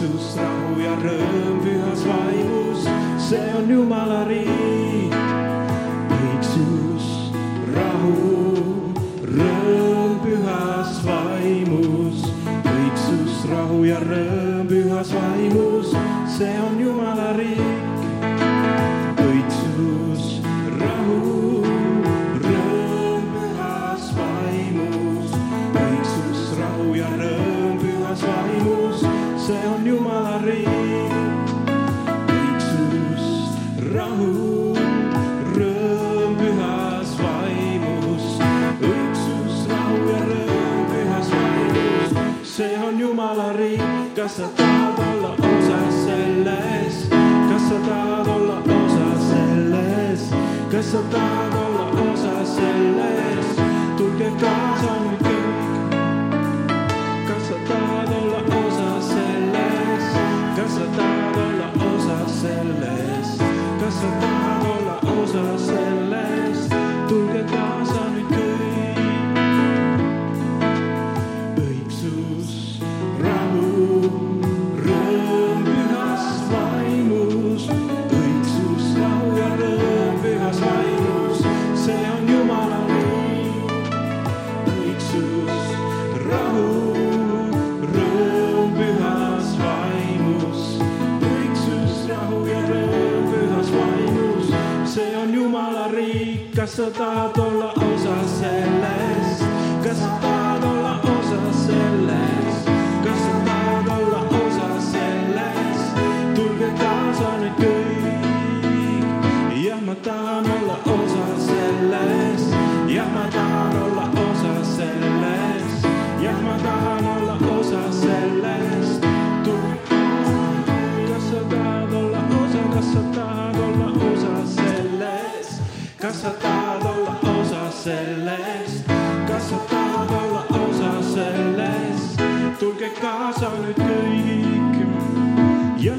õigsus, rahu ja rõõm pühas vaimus, see on Jumala riik. õigsus, rahu, rõõm pühas vaimus, õigsus, rahu ja rõõm pühas vaimus, see on kas sa tahad olla osa selles, kas sa tahad olla osa selles, kas sa tahad olla osa selles, tulge kaasa nüüd kõik. kas sa tahad olla osa selles, kas sa tahad olla osa sellest, kas sa tahad sa tahad olla osa sellest, kas sa tahad olla osa sellest, kas sa tahad olla osa sellest, tulge kaasa nüüd kõik. jah, ma tahan olla osa sellest, jah, ma tahan olla osa sellest, jah, ma tahan olla osa sellest, tulge kaasa. kas sa tahad olla osa, kas sa tahad olla osa sellest, kas sa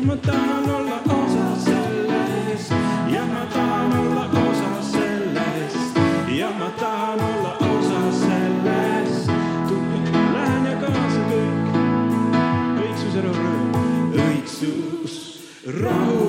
ma tahan olla osa sellest, jah, ma tahan olla osa sellest, jah, ma tahan olla osa sellest, lähen ja kaasa kõik. õigsus ja rõõm, õigsus, rahu,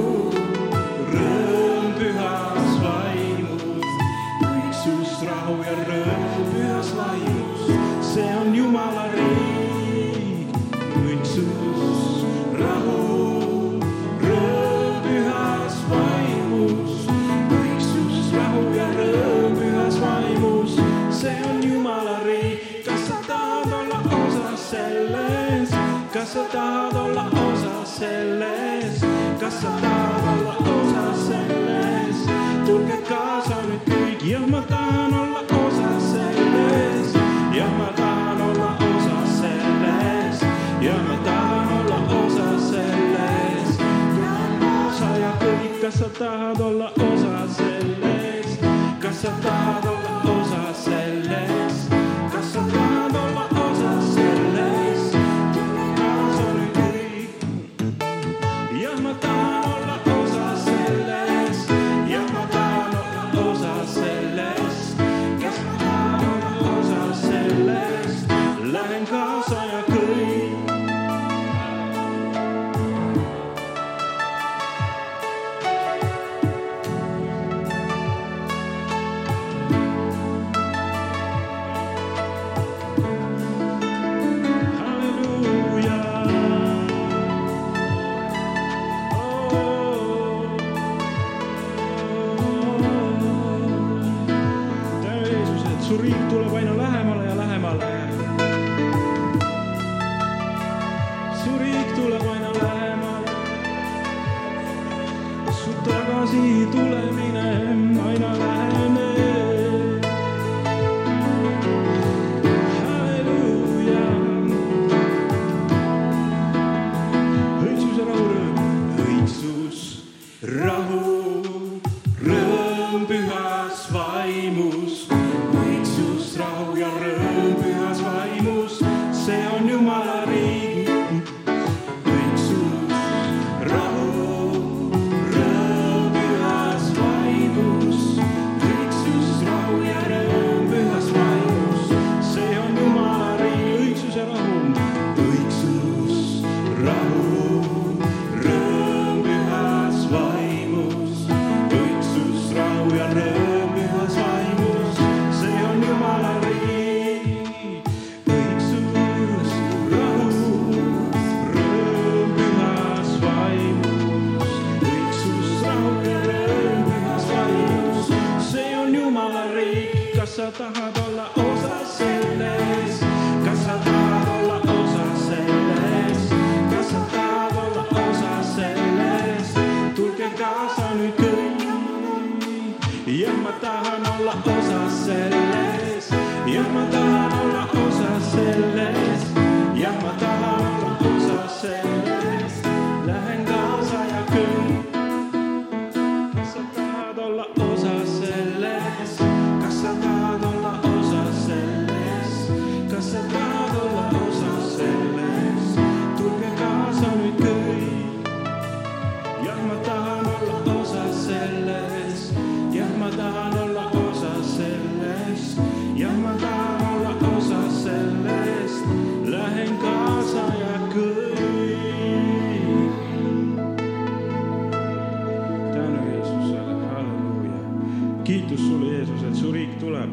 kiitus sulle, Jeesus, et su riik tuleb.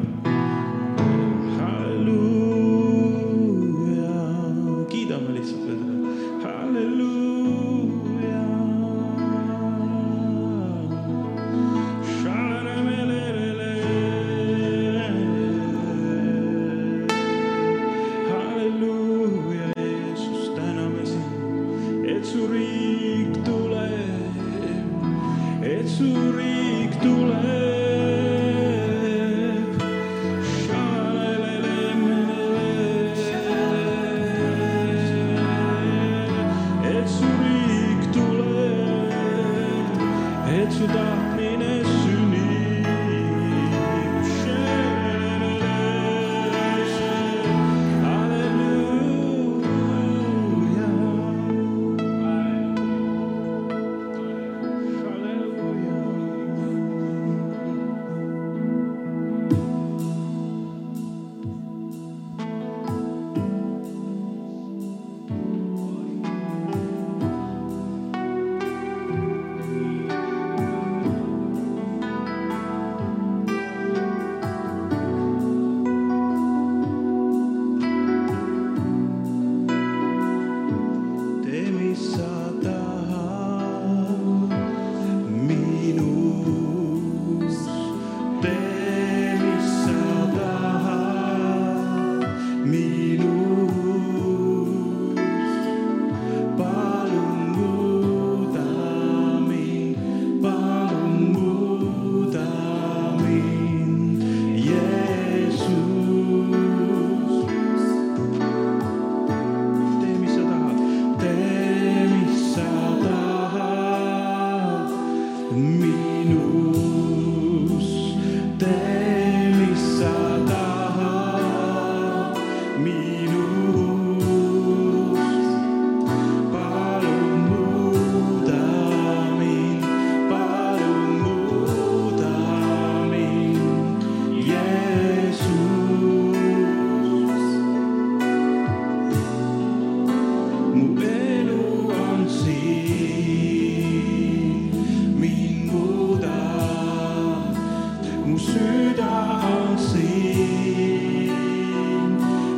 sydän sin,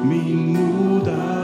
min moder.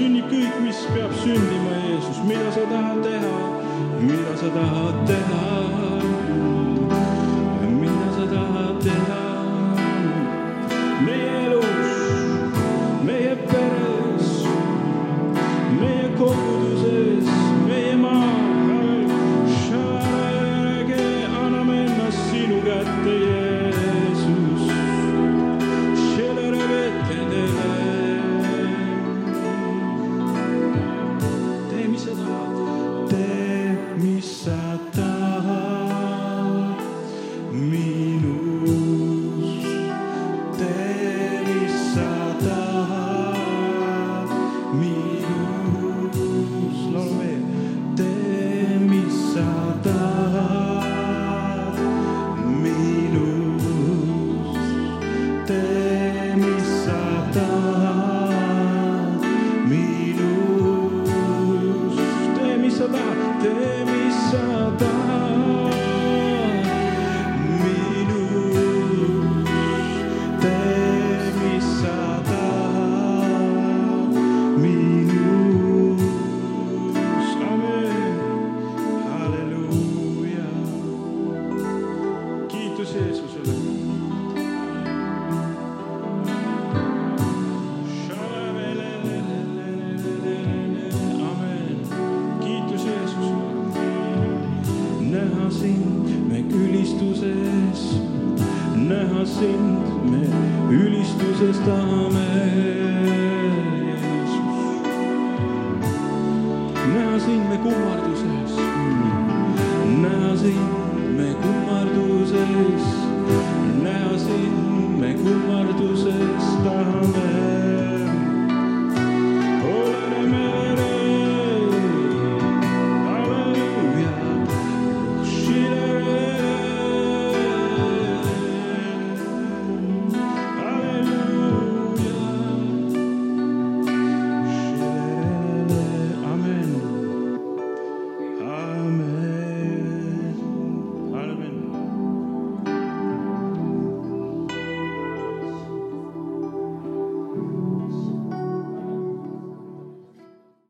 sünnib kõik, mis peab sündima, Jeesus, mida sa tahad teha, mida sa tahad teha, mida sa tahad teha. me.